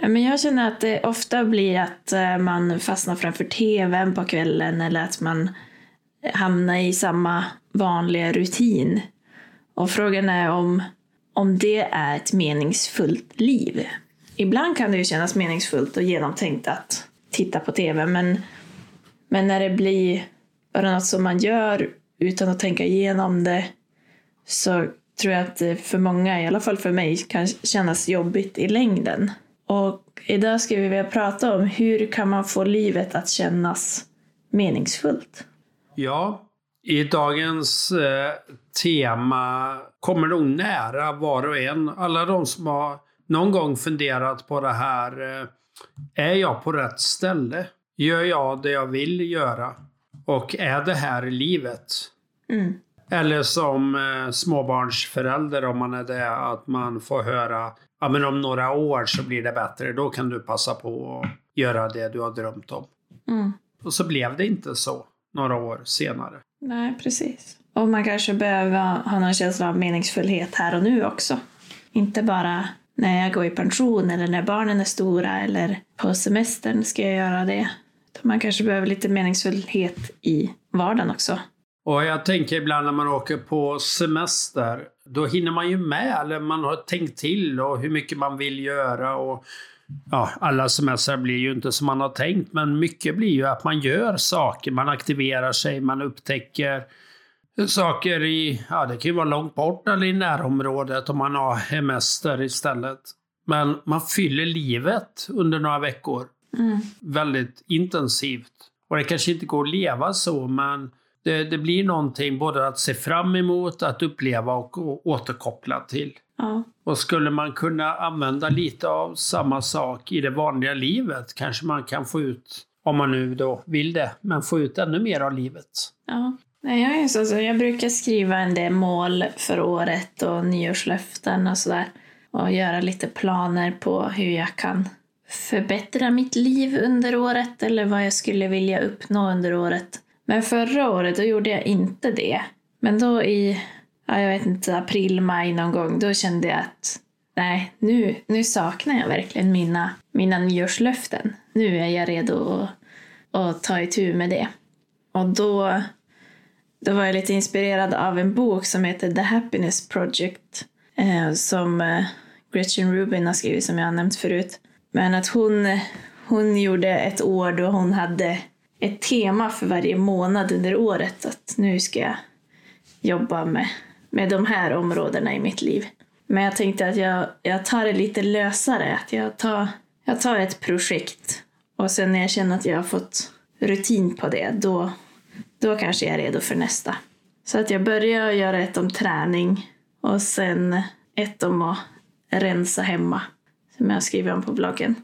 Men jag känner att det ofta blir att eh, man fastnar framför tvn på kvällen eller att man hamnar i samma vanliga rutin. Och frågan är om, om det är ett meningsfullt liv. Ibland kan det ju kännas meningsfullt och genomtänkt att titta på tv, men, men när det blir bara något som man gör utan att tänka igenom det så tror jag att det för många, i alla fall för mig, kan kännas jobbigt i längden. Och idag ska vi vilja prata om hur kan man få livet att kännas meningsfullt? Ja, i dagens eh, tema kommer nog nära var och en. Alla de som har någon gång funderat på det här. Eh, är jag på rätt ställe? Gör jag det jag vill göra? Och är det här livet? Mm. Eller som eh, småbarnsförälder om man är det, att man får höra ja men om några år så blir det bättre. Då kan du passa på att göra det du har drömt om. Mm. Och så blev det inte så några år senare. Nej, precis. Och man kanske behöver ha någon känsla av meningsfullhet här och nu också. Inte bara när jag går i pension eller när barnen är stora eller på semestern ska jag göra det. Man kanske behöver lite meningsfullhet i vardagen också. Och jag tänker ibland när man åker på semester, då hinner man ju med, eller man har tänkt till och hur mycket man vill göra. Och, ja, alla semestrar blir ju inte som man har tänkt, men mycket blir ju att man gör saker, man aktiverar sig, man upptäcker saker i, ja det kan ju vara långt bort eller i närområdet om man har hemester istället. Men man fyller livet under några veckor. Mm. Väldigt intensivt. Och det kanske inte går att leva så, men det, det blir någonting både att se fram emot, att uppleva och, återkoppla till. Ja. Och skulle man kunna använda lite av samma sak i det vanliga livet kanske man kan få ut, om man nu då vill det, men få ut ännu mer av livet. Ja. Jag, är så, så jag brukar skriva en del mål för året och nyårslöften och sådär. Och göra lite planer på hur jag kan förbättra mitt liv under året eller vad jag skulle vilja uppnå under året. Men förra året då gjorde jag inte det. Men då i, ja, jag vet inte, april, maj någon gång, då kände jag att nej, nu, nu saknar jag verkligen mina, mina nyårslöften. Nu är jag redo att, att ta itu med det. Och då, då var jag lite inspirerad av en bok som heter The Happiness Project eh, som eh, Gretchen Rubin har skrivit, som jag har nämnt förut. Men att hon, hon gjorde ett år då hon hade ett tema för varje månad under året att nu ska jag jobba med, med de här områdena i mitt liv. Men jag tänkte att jag, jag tar det lite lösare, att jag tar, jag tar ett projekt och sen när jag känner att jag har fått rutin på det, då, då kanske jag är redo för nästa. Så att jag börjar göra ett om träning och sen ett om att rensa hemma, som jag skriver om på bloggen.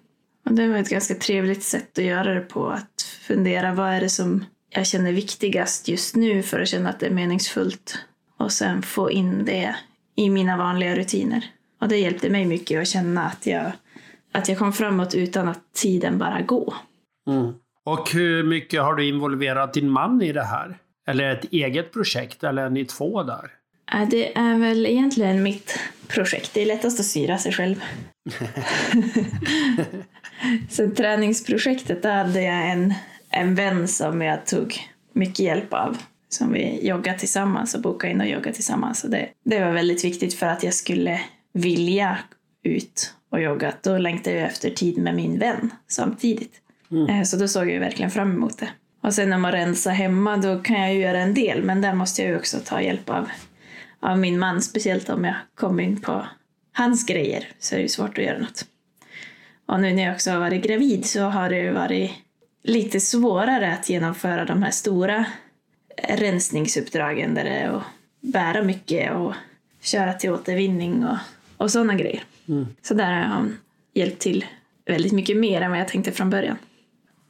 Och det var ett ganska trevligt sätt att göra det på, att fundera vad är det som jag känner viktigast just nu för att känna att det är meningsfullt och sen få in det i mina vanliga rutiner. Och det hjälpte mig mycket att känna att jag, att jag kom framåt utan att tiden bara gå. Mm. Och hur mycket har du involverat din man i det här? Eller ett eget projekt, eller är ni två där? Det är väl egentligen mitt projekt. Det är lättast att styra sig själv. Så träningsprojektet, där hade jag en, en vän som jag tog mycket hjälp av. Som vi joggade tillsammans och bokade in och joggade tillsammans. Och det, det var väldigt viktigt för att jag skulle vilja ut och jogga. Då längtade jag efter tid med min vän samtidigt. Eh, Så då såg jag verkligen fram emot det. Och sen när man rensar hemma då kan jag ju göra en del men där måste jag ju också ta hjälp av, av min man. Speciellt om jag kommer in på hans grejer så är det ju svårt att göra något. Och nu när jag också har varit gravid så har det ju varit lite svårare att genomföra de här stora rensningsuppdragen där det är att bära mycket och köra till återvinning och, och sådana grejer. Så där har han hjälpt till väldigt mycket mer än vad jag tänkte från början.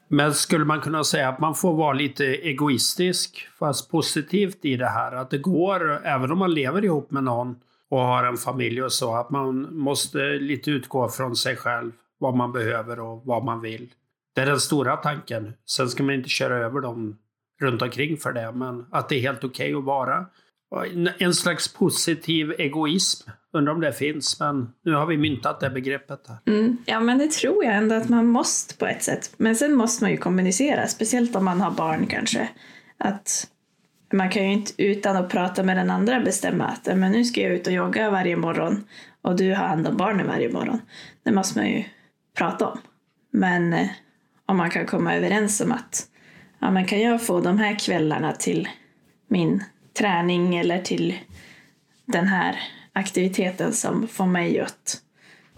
Men skulle man kunna säga att man får vara lite egoistisk, fast positivt i det här? Att det går, även om man lever ihop med någon och har en familj och så, att man måste lite utgå från sig själv, vad man behöver och vad man vill. Det är den stora tanken. Sen ska man inte köra över dem runt omkring för det, men att det är helt okej okay att vara en slags positiv egoism. Undrar om det finns, men nu har vi myntat det begreppet. Här. Mm, ja, men det tror jag ändå att man måste på ett sätt. Men sen måste man ju kommunicera, speciellt om man har barn kanske. Att man kan ju inte utan att prata med den andra bestämma att men nu ska jag ut och jogga varje morgon och du har hand om barnen varje morgon. Det måste man ju prata om. Men eh, om man kan komma överens om att ja, men kan jag få de här kvällarna till min träning eller till den här aktiviteten som får mig att,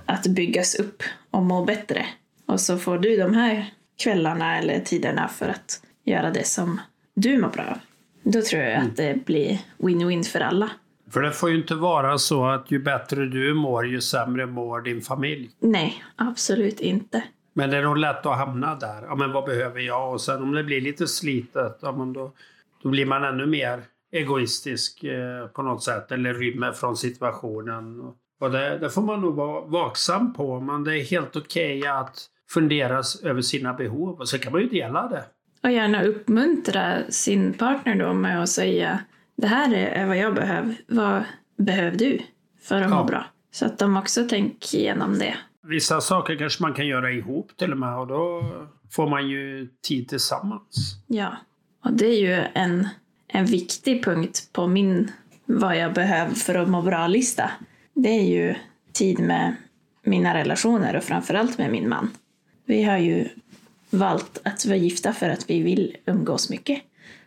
att byggas upp och må bättre. Och så får du de här kvällarna eller tiderna för att göra det som du mår bra av. Då tror jag att det blir win-win för alla. För det får ju inte vara så att ju bättre du mår, ju sämre mår din familj. Nej, absolut inte. Men det är nog lätt att hamna där. Ja, men vad behöver jag? Och sen om det blir lite slitet, ja, men då, då blir man ännu mer egoistisk eh, på något sätt eller rymmer från situationen. Och det, det får man nog vara vaksam på, men det är helt okej okay att fundera över sina behov och så kan man ju dela det. Och gärna uppmuntra sin partner då med att säga det här är vad jag behöver. Vad behöver du för att ja. må bra? Så att de också tänker igenom det. Vissa saker kanske man kan göra ihop till och med och då får man ju tid tillsammans. Ja, och det är ju en en viktig punkt på min vad jag behöver för att må bra-lista. Det är ju tid med mina relationer och framförallt med min man. Vi har ju valt att vara gifta för att vi vill umgås mycket.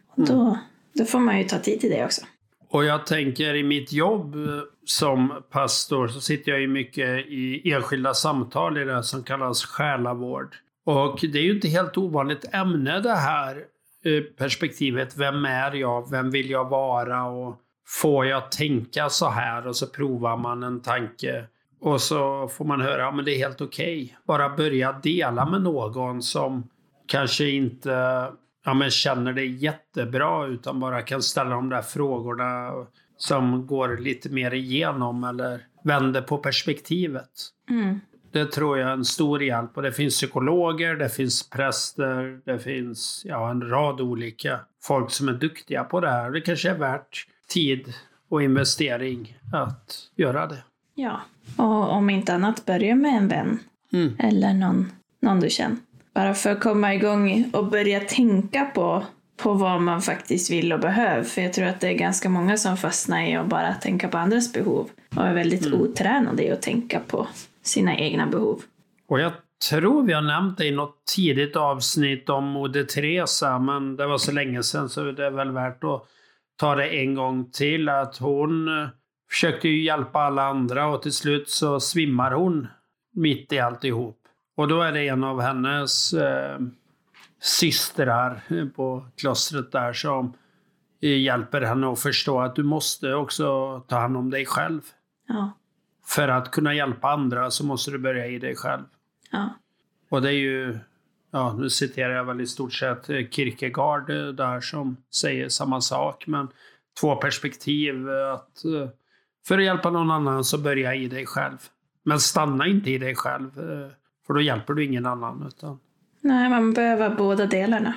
Och då, mm. då får man ju ta tid till det också. Och jag tänker i mitt jobb eh, som pastor så sitter jag ju mycket i enskilda samtal i det som kallas själavård. Och det är ju inte helt ovanligt ämne det här eh, perspektivet, vem är jag, vem vill jag vara och får jag tänka så här? Och så provar man en tanke och så får man höra, ja men det är helt okej. Okay. Bara börja dela med någon som kanske inte ja, men känner det jättebra utan bara kan ställa de där frågorna som går lite mer igenom eller vänder på perspektivet. Mm. Det tror jag är en stor hjälp. Och det finns psykologer, det finns präster, det finns ja, en rad olika folk som är duktiga på det här. Det kanske är värt tid och investering att göra det. Ja, och om inte annat börja med en vän. Mm. Eller någon, någon du känner. Bara för att komma igång och börja tänka på, på vad man faktiskt vill och behöver. För jag tror att det är ganska många som fastnar i att bara tänka på andras behov och är väldigt mm. otränade i att tänka på sina egna behov. Och jag tror vi har nämnt det i något tidigt avsnitt om Moder Teresa, men det var så länge sedan så det är väl värt att ta det en gång till. Att hon eh, försökte ju hjälpa alla andra och till slut så svimmar hon mitt i alltihop. Och då är det en av hennes eh, systrar på klostret där som hjälper henne att förstå att du måste också ta hand om dig själv. Ja för att kunna hjälpa andra så måste du börja i dig själv. Ja. Och det är ju, ja nu citerar jag väl i stort sett Kierkegaard där som säger samma sak, men två perspektiv. Att eh, för att hjälpa någon annan så börja i dig själv. Men stanna inte i dig själv, eh, för då hjälper du ingen annan. Utan... Nej, man behöver båda delarna.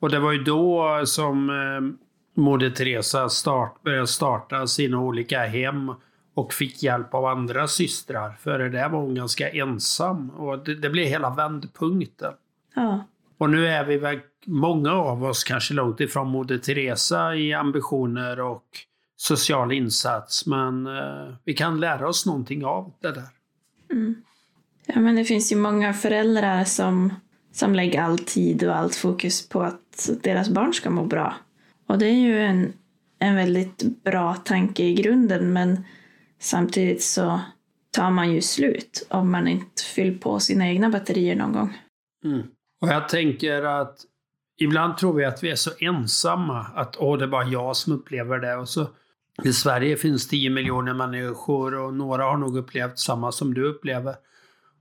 Och det var ju då som Moder Teresa start, började starta sina olika hem och fick hjälp av andra systrar. Före det var hon ganska ensam och det, det blev hela vändpunkten. Ja. Och nu är vi väl många av oss kanske långt ifrån Moder Teresa i ambitioner och social insats, men eh, vi kan lära oss någonting av det där. Mm. Ja, men det finns ju många föräldrar som, som lägger all tid och allt fokus på att deras barn ska må bra. Och det är ju en, en väldigt bra tanke i grunden, men Samtidigt så tar man ju slut om man inte fyller på sina egna batterier någon gång. Mm. Och jag tänker att ibland tror vi att vi är så ensamma, att åh, det är bara jag som upplever det. Och så i Sverige finns 10 miljoner människor och några har nog upplevt samma som du upplever.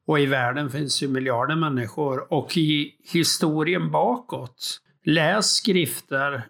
Och i världen finns ju miljarder människor. Och i historien bakåt, läs skrifter.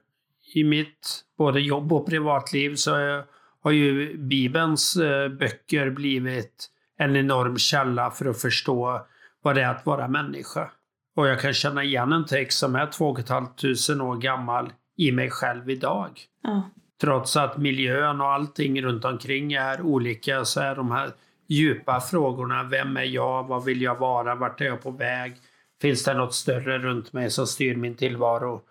I mitt både jobb och privatliv så har ju Bibelns eh, böcker blivit en enorm källa för att förstå vad det är att vara människa. Och jag kan känna igen en text som är två och ett halvt tusen år gammal i mig själv idag. Ja. Trots att miljön och allting runt omkring är olika så är de här djupa frågorna, vem är jag, vad vill jag vara, vart är jag på väg, finns det något större runt mig som styr min tillvaro?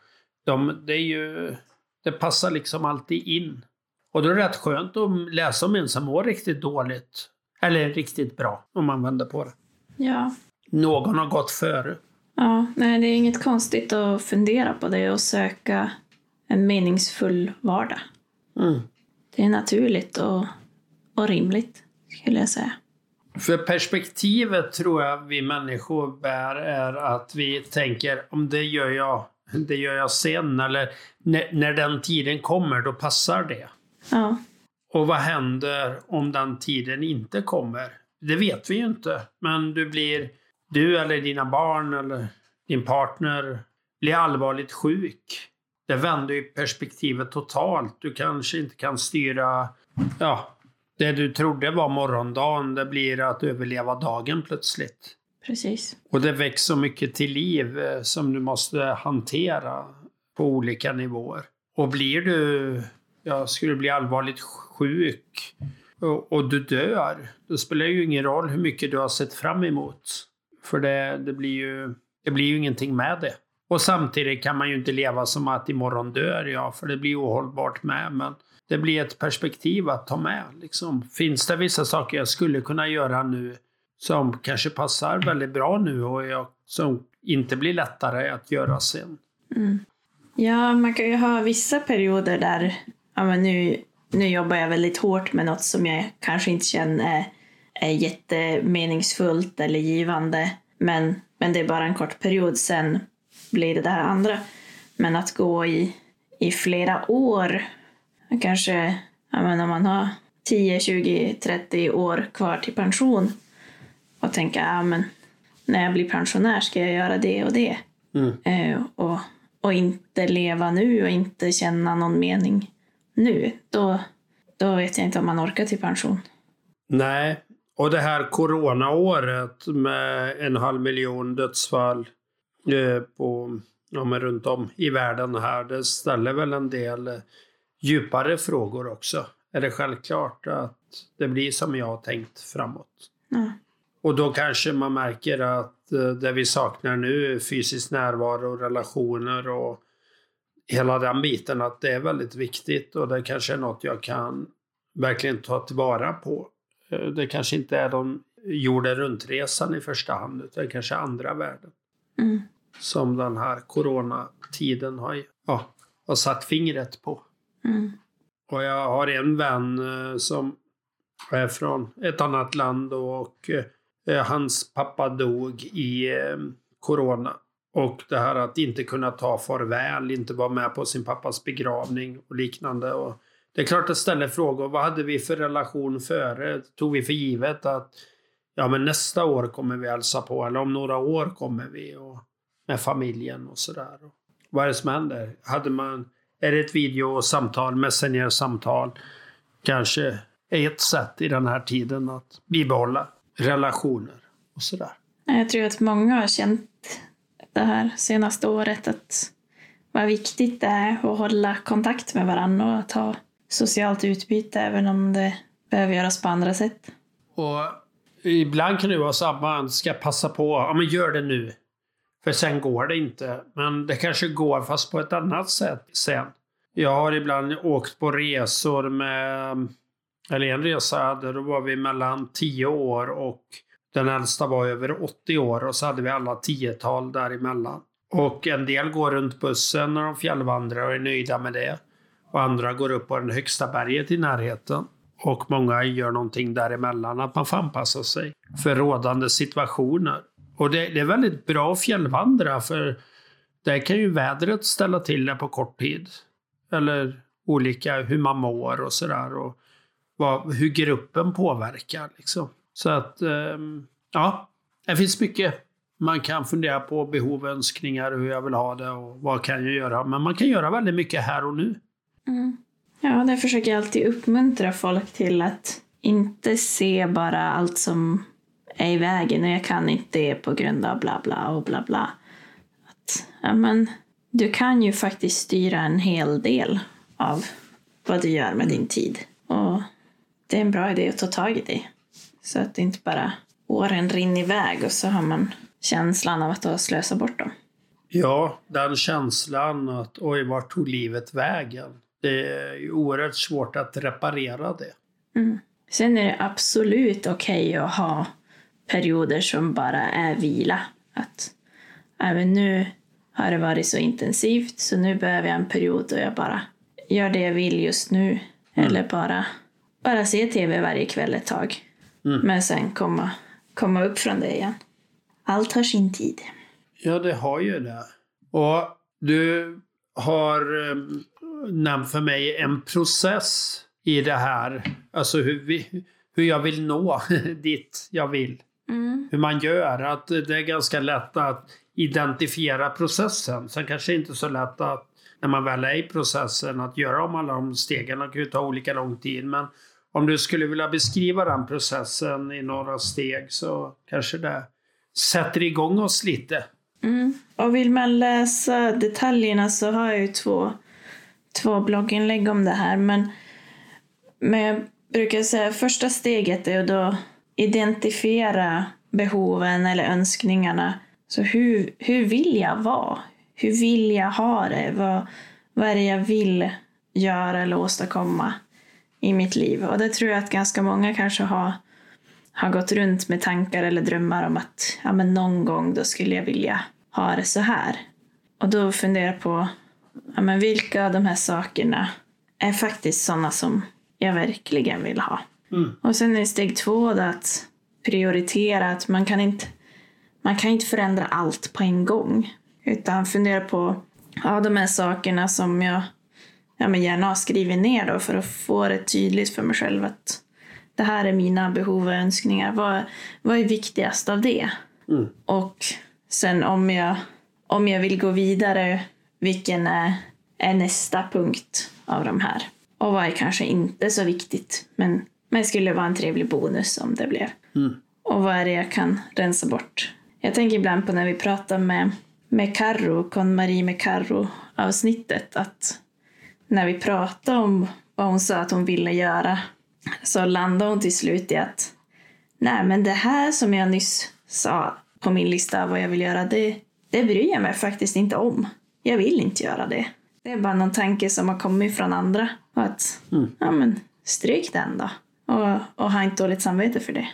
De, det är ju, det passar liksom alltid in. Och då är det rätt skönt att läsa om en som mår riktigt dåligt. Eller riktigt bra, om man vänder på det. Ja. Någon har gått före. Ja, nej, det är inget konstigt att fundera på det och söka en meningsfull vardag. Mm. Det är naturligt och, och rimligt, skulle jag säga. För perspektivet tror jag vi människor bär är att vi tänker om det gör jag, det gör jag sen eller när, när den tiden kommer då passar det. Ja, Och vad händer om den tiden inte kommer? Det vet vi ju inte. Men du blir, du eller dina barn eller din partner blir allvarligt sjuk. Det vänder ju perspektivet totalt. Du kanske inte kan styra, ja, det du trodde var morgondagen, det blir att överleva dagen plötsligt. precis. Och det väcks så mycket till liv eh, som du måste hantera på olika nivåer. Och blir du, ja, skulle bli allvarligt sjuk och, och du dör, då spelar det ju ingen roll hur mycket du har sett fram emot. För det, det, blir ju, det blir ju ingenting med det. Och samtidigt kan man ju inte leva som att imorgon dör jag, för det blir ohållbart med. Men det blir ett perspektiv att ta med. Liksom. Finns det vissa saker jag skulle kunna göra nu som kanske passar väldigt bra nu och jag, som inte blir lättare att göra sen? Mm. Ja, man kan ju ha vissa perioder där ja, men nu, nu jobbar jag väldigt hårt med något som jag kanske inte känner är, jättemeningsfullt eller givande. Men, men det är bara en kort period, sen blir det det här andra. Men att gå i, i flera år, kanske ja, men om man har 10, 20, 30 år kvar till pension och tänka ja, men när jag blir pensionär ska jag göra det och det. Mm. Eh, och, och inte leva nu och inte känna någon mening nu, då, då vet jag inte om man orkar till pension. Nej, och det här coronaåret med en halv miljon dödsfall eh, på, ja, men runt om i världen här, det ställer väl en del djupare frågor också. Är det självklart att det blir som jag har tänkt framåt? Ja. Och då kanske man märker att eh, det vi saknar nu är fysisk närvaro, relationer och hela den biten, att det är väldigt viktigt och det kanske är något jag kan verkligen ta tillvara på. Eh, Det kanske inte är de jorden runt-resan i första hand, utan kanske andra värden. Mm. Som den här coronatiden har, ja, har satt fingret på. Mm. Och jag har en vän eh, som är från ett annat land och eh, eh, hans pappa dog i corona. Och det här att inte kunna ta farväl, inte vara med på sin pappas begravning och liknande. Och det är klart att ställer frågor. Vad hade vi för relation före? Tog vi för givet att ja, men nästa år kommer vi hälsa på eller om några år kommer vi och med familjen och sådär. Vad är det som händer? Hade man, är det ett videosamtal, messenger-samtal, kanske är ett sätt i den här tiden att bibehålla relationer och sådär. Jag tror att många har känt det här senaste året att vad viktigt det är att hålla kontakt med varandra och att ha socialt utbyte även om det behöver göras på andra sätt. Och ibland kan det vara så att man ska passa på, ja men gör det nu. För sen går det inte. Men det kanske går fast på ett annat sätt sen. Jag har ibland åkt på resor med, eller en resa jag hade, då var vi mellan 10 år och den äldsta var över 80 år och så hade vi alla tiotal däremellan. Och en del går runt bussen när de fjällvandrar och är nöjda med det. Och andra går upp på det högsta berget i närheten. Och många gör någonting däremellan, att man får anpassa sig för rådande situationer. Och det, det är väldigt bra att fjällvandra för där kan ju vädret ställa till det på kort tid. Eller olika hur man mår och sådär. Och vad, hur gruppen påverkar liksom. Så att, ehm, ja. Det finns mycket. Man kan fundera på behov, önskningar, hur jag vill ha det och vad kan jag göra. Men man kan göra väldigt mycket här och nu. Mm. Ja, det försöker jag alltid uppmuntra folk till att inte se bara allt som är i vägen och jag kan inte det på grund av bla bla och bla bla. Att, ja, men, du kan ju faktiskt styra en hel del av vad du gör med din tid. Och det är en bra idé att ta tag i det. Så att det inte bara åren rinner iväg och så har man känslan av att ha slösat bort dem. Ja, den känslan att oj, vart tog livet vägen? Det är ju oerhört svårt att reparera det. Mm. Sen är det absolut okej okay att ha perioder som bara är vila. Att även nu har det varit så intensivt så nu behöver jag en period då jag bara gör det jag vill just nu. Mm. Eller bara, bara se tv varje kväll ett tag. Mm. Men sen komma, komma upp från det igen. Allt har sin tid. Ja, det har ju det. Och du har eh, nämnt för mig en process i det här. Alltså hur, vi, hur jag vill nå dit jag vill. Mm. Hur man gör. Att det är ganska lätt att identifiera processen. Sen kanske det inte är så lätt att när man väl är i processen att göra om alla de stegen. Det kan ju ta olika lång tid. Men om du skulle vilja beskriva den processen i några steg så kanske det sätter igång oss lite. Mm. Och vill man läsa detaljerna så har jag ju två, två blogginlägg om det här. Men, men jag brukar säga första steget är att då identifiera behoven eller önskningarna. Så hur, hur vill jag vara? Hur vill jag ha det? Vad, vad är det jag vill göra eller åstadkomma i mitt liv? Och det tror jag att ganska många kanske har, har gått runt med tankar eller drömmar om att ja, men någon gång då skulle jag vilja ha det så här. Och då funderar jag på ja, men vilka av de här sakerna är faktiskt sådana som jag verkligen vill ha. Mm. Och sen är steg två att prioritera att man kan inte man kan inte förändra allt på en gång. Utan fundera på ja, de här sakerna som jag ja, men gärna har skrivit ner då för att få det tydligt för mig själv att det här är mina behov och önskningar. Vad, vad är viktigast av det? Mm. Och sen om jag, om jag vill gå vidare, vilken är, är nästa punkt av de här? Och vad är kanske inte så viktigt, men, men skulle vara en trevlig bonus om det blev. Mm. Och vad är det jag kan rensa bort? Jag tänker ibland på när vi pratar med med Carro, Con-Marie med Carro avsnittet att när vi pratade om vad hon sa att hon ville göra så landade hon till slut i att nej men det här som jag nyss sa på min lista vad jag vill göra det, det bryr jag mig faktiskt inte om. Jag vill inte göra det. Det är bara någon tanke som har kommit från andra. Och att, mm. ja men stryk den då. Och, och ha inte dåligt samvete för det.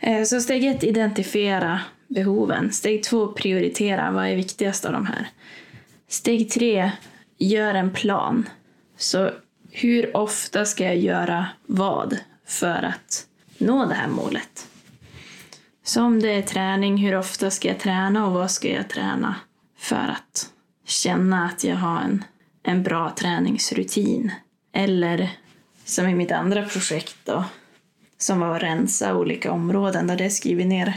Eh, så steg ett, identifiera behoven. Steg två, prioritera. Vad är viktigast av de här? Steg tre, gör en plan. Så hur ofta ska jag göra vad för att nå det här målet? Så om det är träning, hur ofta ska jag träna och vad ska jag träna för att känna att jag har en, en bra träningsrutin? Eller som i mitt andra projekt då, som var att rensa olika områden där det skriver ner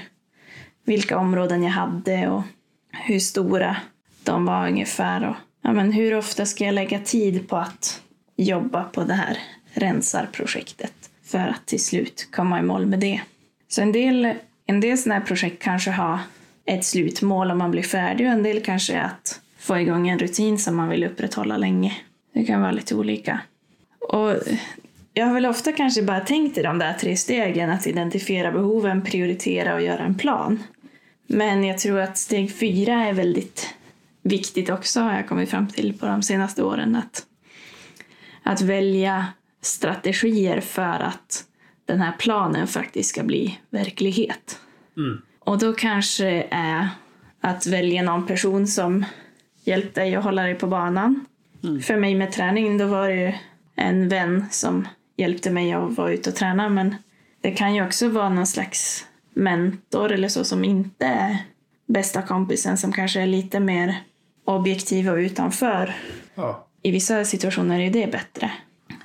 vilka områden jag hade och hur stora de var ungefär. Och, ja, men hur ofta ska jag lägga tid på att jobba på det här rensarprojektet för att till slut komma i mål med det. Så en del, en del sådana här projekt kanske har ett slutmål om man blir färdig och en del kanske är att få igång en rutin som man vill upprätthålla länge. Det kan vara lite olika. Och jag har väl ofta kanske bara tänkt i de där tre stegen, att identifiera behoven, prioritera och göra en plan. Men jag tror att steg fyra är väldigt viktigt också, har jag kommit fram till på de senaste åren. Att, att välja strategier för att den här planen faktiskt ska bli verklighet. Mm. Och då kanske är att välja någon person som hjälpt dig att hålla dig på banan. Mm. För mig med träning, då var det ju en vän som hjälpte mig att vara ute och träna. Men det kan ju också vara någon slags mentor eller så som inte är bästa kompisen som kanske är lite mer objektiv och utanför. Ja. I vissa situationer är det bättre.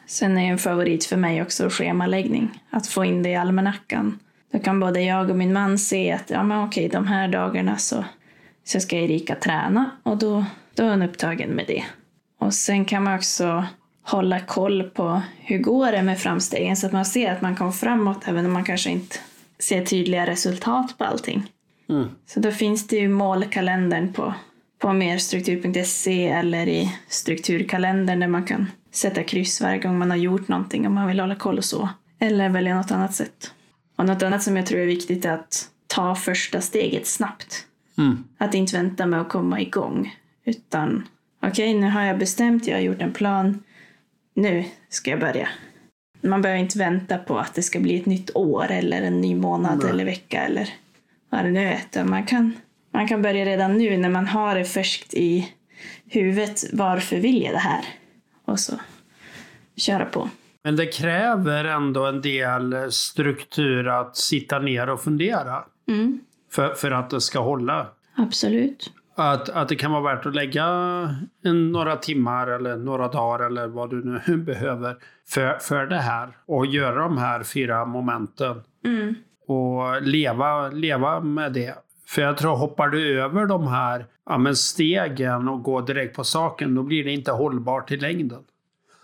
Sen är en favorit för mig också schemaläggning. Att få in det i almanackan Då kan både jag och min man se att ja, men okej, de här dagarna så, så ska Erika träna och då, då är hon upptagen med det. Och sen kan man också hålla koll på hur går det med framstegen så att man ser att man kommer framåt även om man kanske inte ser tydliga resultat på allting. Mm. Så då finns det ju målkalendern på, på merstruktur.se eller i strukturkalendern där man kan sätta kryss varje gång man har gjort någonting om man vill hålla koll och så. Eller välja något annat sätt. Och något annat som jag tror är viktigt är att ta första steget snabbt. Mm. Att inte vänta med att komma igång. Utan okej, nu har jag bestämt, jag har gjort en plan. Nu ska jag börja. Man behöver inte vänta på att det ska bli ett nytt år eller en ny månad Nej. eller vecka eller vad det nu är. Utan man kan, man kan börja redan nu när man har det färskt i huvudet. Varför vill jag det här? Och så köra på. Men det kräver ändå en del struktur att sitta ner och fundera Mm, för, för att det ska hålla. absolut. Att, att det kan vara värt att lägga en, några timmar eller några dagar eller vad du nu behöver för, för det här. Och göra de här fyra momenten. Mm, Och leva, leva med det. För jag tror hoppar du över de här ja, stegen och går direkt på saken, då blir det inte hållbart i längden.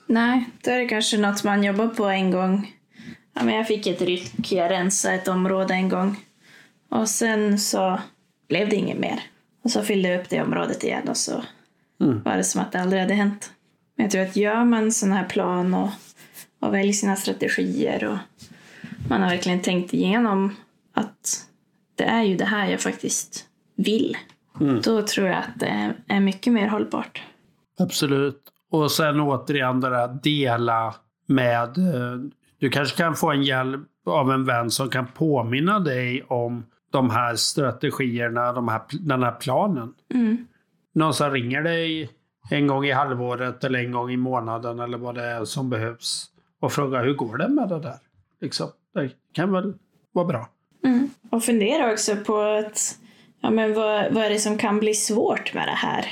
Nej, då är det kanske något man jobbar på en gång. Ja, men jag fick ett ryck, jag rensade ett område en gång. Och sen så blev det inget mer. Och så fyllde jag upp det området igen och så Mm. var det som att det aldrig hade hänt. Men jag tror att gör man sån här plan och, och väljer sina strategier och man har verkligen tänkt igenom att det är ju det här jag faktiskt vill. Mm. Då tror jag att det är- mycket mer hållbart. Absolut. Och sen återigen det där dela med... eh, Du kanske kan få en hjälp av en vän som kan påminna dig om de här strategierna, de här, den här planen. Mm. Någon som ringer dig en gång i halvåret eller en gång i månaden eller vad det är som behövs och frågar hur går det med det där? Liksom. Det kan väl vara bra. Mm. Och fundera också på att, ja, men vad, vad är det som kan bli svårt med det här?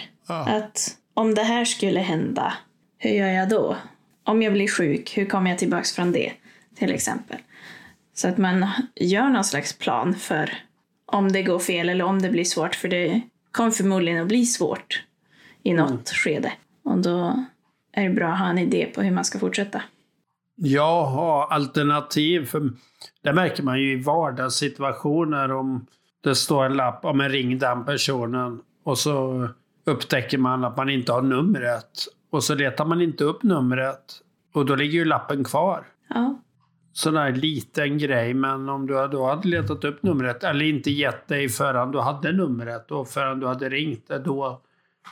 Att om det här skulle hända, hur gör jag då? Om jag blir sjuk, hur kommer jag tillbaks från det? Till exempel. Så att man gör någon slags plan för om det går fel eller om det blir svårt. För det kommer förmodligen att bli svårt i något skede. Och då är det bra att ha en idé på hur man ska fortsätta. Jag har alternativ. För det märker man ju i vardagssituationer om det står en lapp om en ring den personen och så upptäcker man att man inte har numret. Och så letar man inte upp numret och då ligger ju lappen kvar. Ja, Sån där liten grej, men om du då hade letat upp numret eller inte gett dig förrän du hade numret och förrän du hade ringt, det är då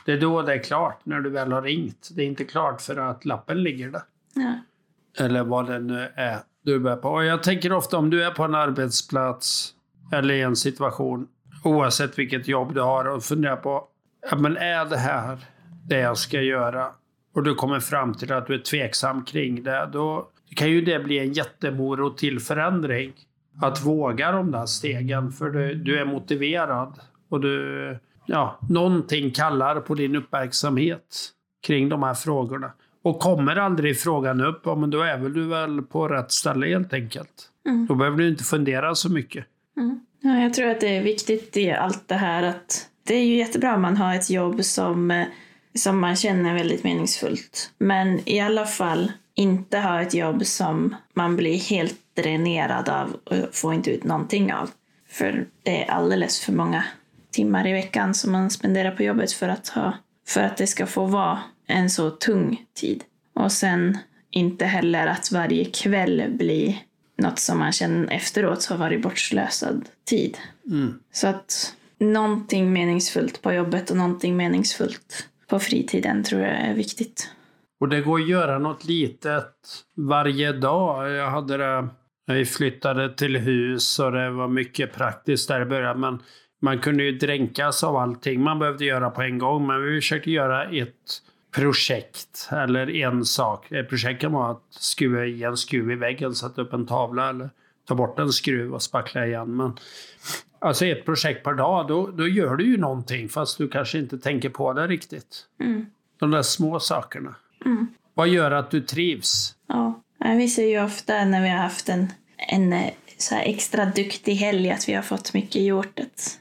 det är, då det är klart, när du väl har ringt. Det är inte klart för att lappen ligger där. ja. Eller vad det nu är du är på. Och jag tänker ofta om du är på en arbetsplats eller i en situation, oavsett vilket jobb du har, och funderar på, ja, men är det här det jag ska göra? Och du kommer fram till att du är tveksam kring det, då kan ju det bli en jättemorot till förändring. Att våga de där stegen, för du, du är motiverad. Och du, ja, någonting kallar på din uppmärksamhet kring de här frågorna. Och kommer aldrig frågan upp, ja, men då är väl du väl på rätt ställe helt enkelt. Mm. Då behöver du inte fundera så mycket. Ja, jag tror att det är viktigt i allt det här att det är ju jättebra om man har ett jobb som, eh, som man känner väldigt meningsfullt. Men i alla fall inte ha ett jobb som man blir helt dränerad av och får inte ut någonting av. För det är alldeles för många timmar i veckan som man spenderar på jobbet för att, ha, för att det ska få vara en så tung tid. Och sen inte heller att varje kväll blir något som man känner efteråt har varit bortslösad tid. Mm. Så att någonting meningsfullt på jobbet och någonting meningsfullt på fritiden tror jag är viktigt. Och det går att göra något litet varje dag. Jag hade det när vi flyttade till hus och det var mycket praktiskt där i början. Men man kunde ju dränkas av allting man behövde göra på en gång. Men vi försökte göra ett projekt eller en sak. Ett projekt kan vara att skruva i en skruv i väggen, sätta upp en tavla eller ta bort en skruv och spackla igen. Men alltså ett projekt per dag, då, då gör du ju någonting fast du kanske inte tänker på det riktigt. Mm. De där små sakerna. Mm. Vad gör att du trivs? Ja, vi ser ju ofta när vi har haft en, en eh, så extra duktig helg, att vi har fått mycket gjort. Att,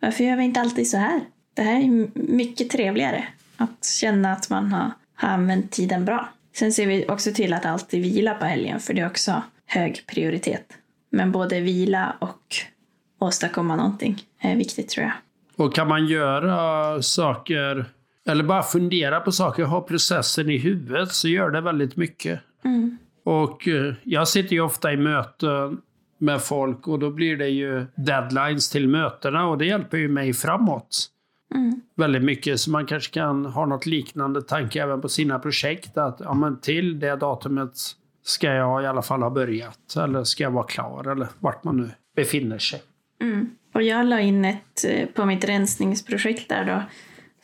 varför gör vi inte alltid så här? Det här är mycket trevligare. Att känna att man har, har använt tiden bra. Sen ser vi också till att alltid vila på helgen, för det är också hög prioritet. Men både vila och åstadkomma någonting är viktigt tror jag. Och kan man göra saker, eller bara fundera på saker, ha processen i huvudet, så gör det väldigt mycket. Mm. Och eh, jag sitter ju ofta i möten med folk och då blir det ju deadlines till mötena och det hjälper ju mig framåt. Mm. Väldigt mycket, så man kanske kan ha något liknande tanke även på sina projekt. Att ja, men till det datumet ska jag i alla fall ha börjat, eller ska jag vara klar, eller vart man nu befinner sig. Mm. Och jag la in ett, eh, på mitt rensningsprojekt där då,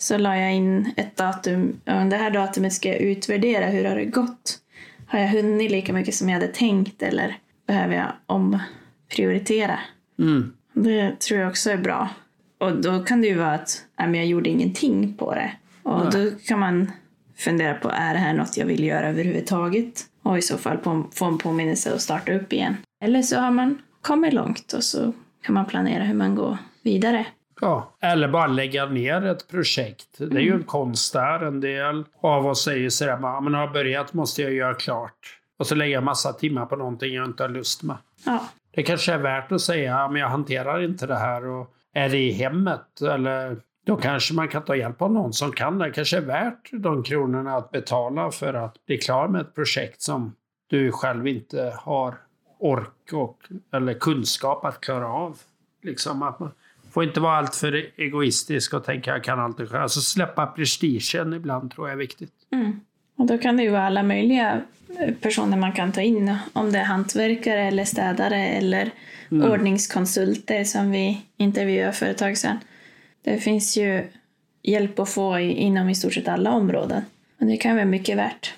så la jag in ett datum. Det här datumet ska jag utvärdera, hur har det gått? Har jag hunnit lika mycket som jag hade tänkt eller behöver jag omprioritera? Mm. Det tror jag också är bra. Och då kan det ju vara att nej, men jag gjorde ingenting på det. Och då kan man fundera på, är det här något jag vill göra överhuvudtaget? Och i så fall på, få en påminnelse och starta upp igen. Eller så har man kommit långt och så kan man planera hur man går vidare. Ja, eller bara lägga ner ett projekt. Det är ju en konst där. En del av oss säger sådär, "Ja, men har jag börjat måste jag göra klart. Och så lägga massa timmar på någonting jag inte har lust med. Ja, Det kanske är värt att säga, "Ja, men jag hanterar inte det här. Och är det i hemmet? Eller då kanske man kan ta hjälp av någon som kan det. kanske är värt de kronorna att betala för att bli klar med ett projekt som du själv inte har ork och, eller kunskap att klara av. Liksom att man får inte vara alltför egoistisk och tänka jag kan alltid själv. Alltså släppa prestigen ibland tror jag är viktigt. Mm. Och då kan det ju vara alla möjliga eh, personer man kan ta in. Om det är hantverkare eller städare eller ordningskonsulter som vi intervjuade för ett tag sedan. Det finns ju hjälp att få inom i stort sett alla områden. Och det kan vara mycket värt.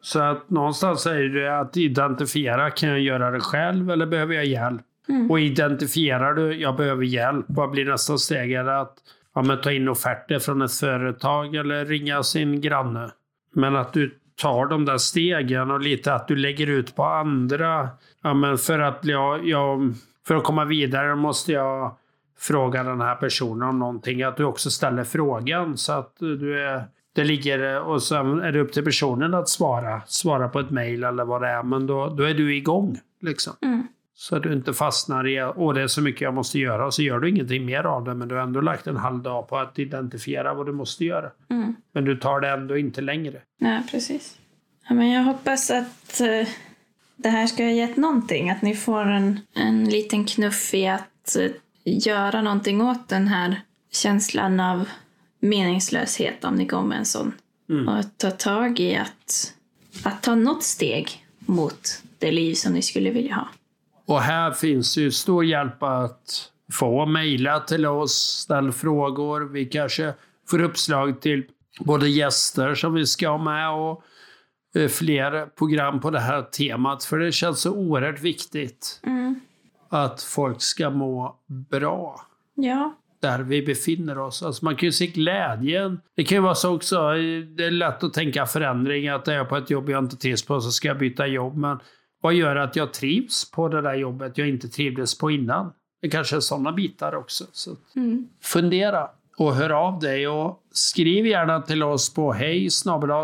Så att någonstans säger du att identifiera, kan jag göra det själv eller behöver jag hjälp? Och identifierar du, jag behöver hjälp, vad blir nästa steg? Är det att ja, men ta in offerter från ett företag eller ringa sin granne? Men att du tar de där stegen och lite att du lägger ut på andra. Ja, men för, att bli, jag, för att komma vidare måste jag fråga den här personen om någonting. Att du också ställer frågan så att du är det ligger och sen är det upp till personen att svara. Svara på ett mejl eller vad det är. Men då, då är du igång. Liksom. Mm. Så att du inte fastnar i att det är så mycket jag måste göra. Och så gör du ingenting mer av det. Men du har ändå lagt en halv dag på att identifiera vad du måste göra. Mm. Men du tar det ändå inte längre. Ja, precis. Ja, men jag hoppas att eh, det här ska ha gett någonting. Att ni får en, en liten knuff i att eh, göra någonting åt den här känslan av meningslöshet om ni går med en sån. Mm. Och ta tag i att, att ta något steg mot det liv som ni skulle vilja ha. Och här finns ju stor hjälp att få mejla till oss, ställ frågor. Vi kanske får uppslag till både gäster som vi ska ha med och eh, fler program på det här temat. För det känns så oerhört viktigt att folk ska må bra Ja, där vi befinner oss. Alltså man kan ju se glädjen. Det kan ju vara så också, eh, det är lätt att tänka förändring, att är jag på ett jobb jag inte trivs på så ska jag byta jobb. Men vad gör att jag trivs på det där jobbet jag inte trivdes på innan? Det kanske är sådana bitar också. Så att fundera och hör av dig och skriv gärna till oss på hej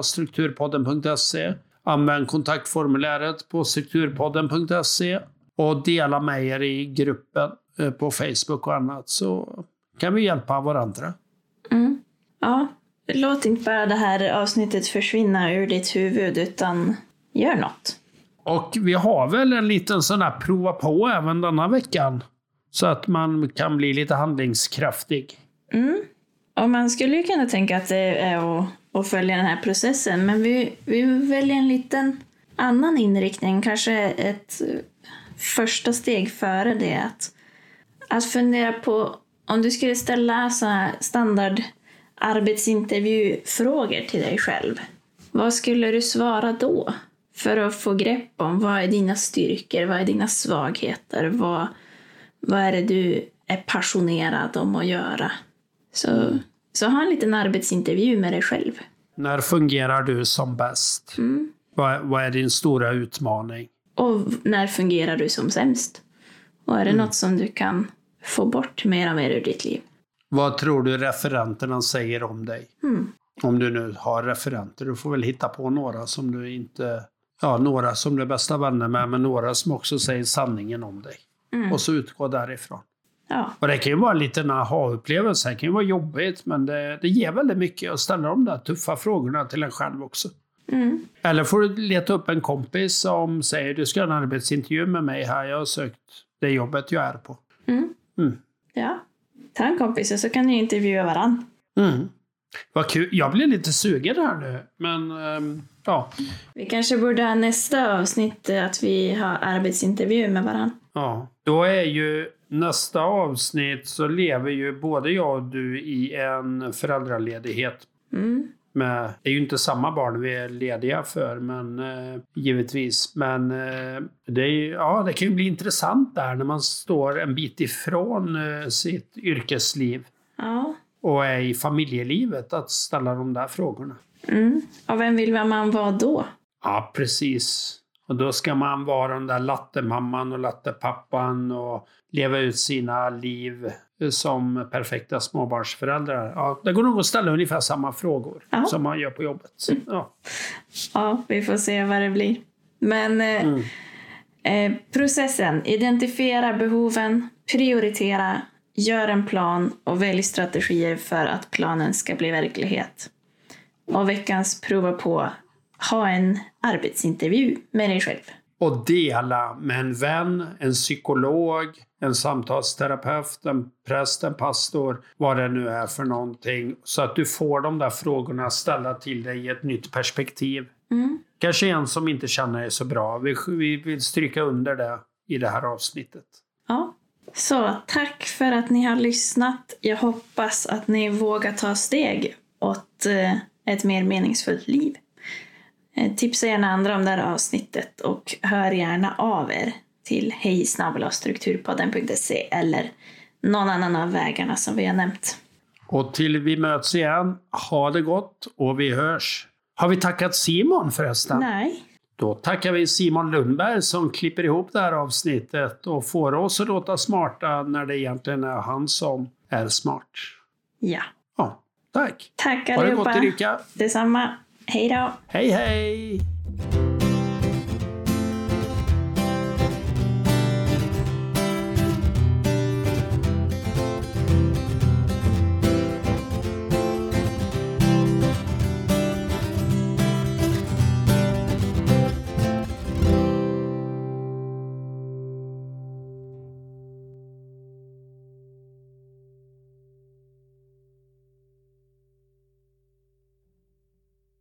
strukturpodden.se. Använd kontaktformuläret på strukturpodden.se och dela med er i gruppen eh, på Facebook och annat så kan vi hjälpa varandra. ja. Låt inte bara det här avsnittet försvinna ur ditt huvud utan gör något. Och vi har väl en liten sån här prova på även denna veckan. Så att man kan bli lite handlingskraftig. Mm. Och man skulle ju kunna tänka att det är att, att följa den här processen, men vi, vi väljer en liten annan inriktning, kanske ett första steg före det. Att, att fundera på om du skulle ställa så här standard arbetsintervjufrågor till dig själv. Vad skulle du svara då? För att få grepp om vad är dina styrkor, vad är dina svagheter, vad, vad är det du är passionerad om att göra? Så, så ha en liten arbetsintervju med dig själv. När fungerar du som bäst? Vad, vad är din stora utmaning? Och när fungerar du som sämst? Och är det något som du kan få bort mer och mer ur ditt liv? Vad tror du referenterna säger om dig? Mm. Om du nu har referenter. Du får väl hitta på några som du inte... Ja, några som du är bästa vänner med, men några som också säger sanningen om dig. Mm. Och så utgå därifrån. Ja. Och det kan ju vara en liten aha-upplevelse. Det kan ju vara jobbigt, men det, det ger väldigt mycket att ställa de där tuffa frågorna till en själv också. Mm. Eller får du leta upp en kompis som säger du ska ha en arbetsintervju med mig här. Jag har sökt det jobbet jag är på. Mm. Mm. Ja. Ta en kompis och så kan ni intervjua varann. Mm. Vad kul. Jag blir lite sugen här nu. Men ehm, ja. Vi kanske borde ha nästa avsnitt eh, att vi har arbetsintervju med varann. ja. Då är ju nästa avsnitt så lever ju både jag och du i en föräldraledighet. Mm. Med, det är ju inte samma barn vi är lediga för, men eh, givetvis. Men eh, det, är, ja, det kan ju bli intressant där när man står en bit ifrån eh, sitt yrkesliv Ja. Och är i familjelivet att ställa de där frågorna. Mm. Och vem vill man vara då? Ja, precis. Och då ska man vara den där lattemamman och lattepappan och leva ut sina liv som perfekta småbarnsföräldrar. Ja, det går nog att ställa ungefär samma frågor Ja. som man gör på jobbet. Ja. Ja, vi får se vad det blir. Men eh, Mm. eh, processen, identifiera behoven, prioritera, gör en plan och välj strategier för att planen ska bli verklighet. Och veckans prova på, ha en arbetsintervju med dig själv. Och dela med en vän, en psykolog, en samtalsterapeut, en präst, en pastor, vad det nu är för någonting. Så att du får de där frågorna ställda till dig i ett nytt perspektiv. Mm. Kanske en som inte känner dig så bra. Vi, vi vill stryka under det i det här avsnittet. Ja. Så tack för att ni har lyssnat. Jag hoppas att ni vågar ta steg åt eh, ett mer meningsfullt liv. Eh, tipsa gärna andra om det här avsnittet och hör gärna av er till hejsnabelastrukturpodden.se eller någon annan av vägarna som vi har nämnt. Och till vi möts igen, ha det gott och vi hörs. Har vi tackat Simon förresten? Nej. Då tackar vi Simon Lundberg som klipper ihop det här avsnittet och får oss att låta smarta när det egentligen är han som är smart. Ja. Ja, tack. Tack Ha det gott allihopa. Erika. Detsamma. Hej då. Hej hej!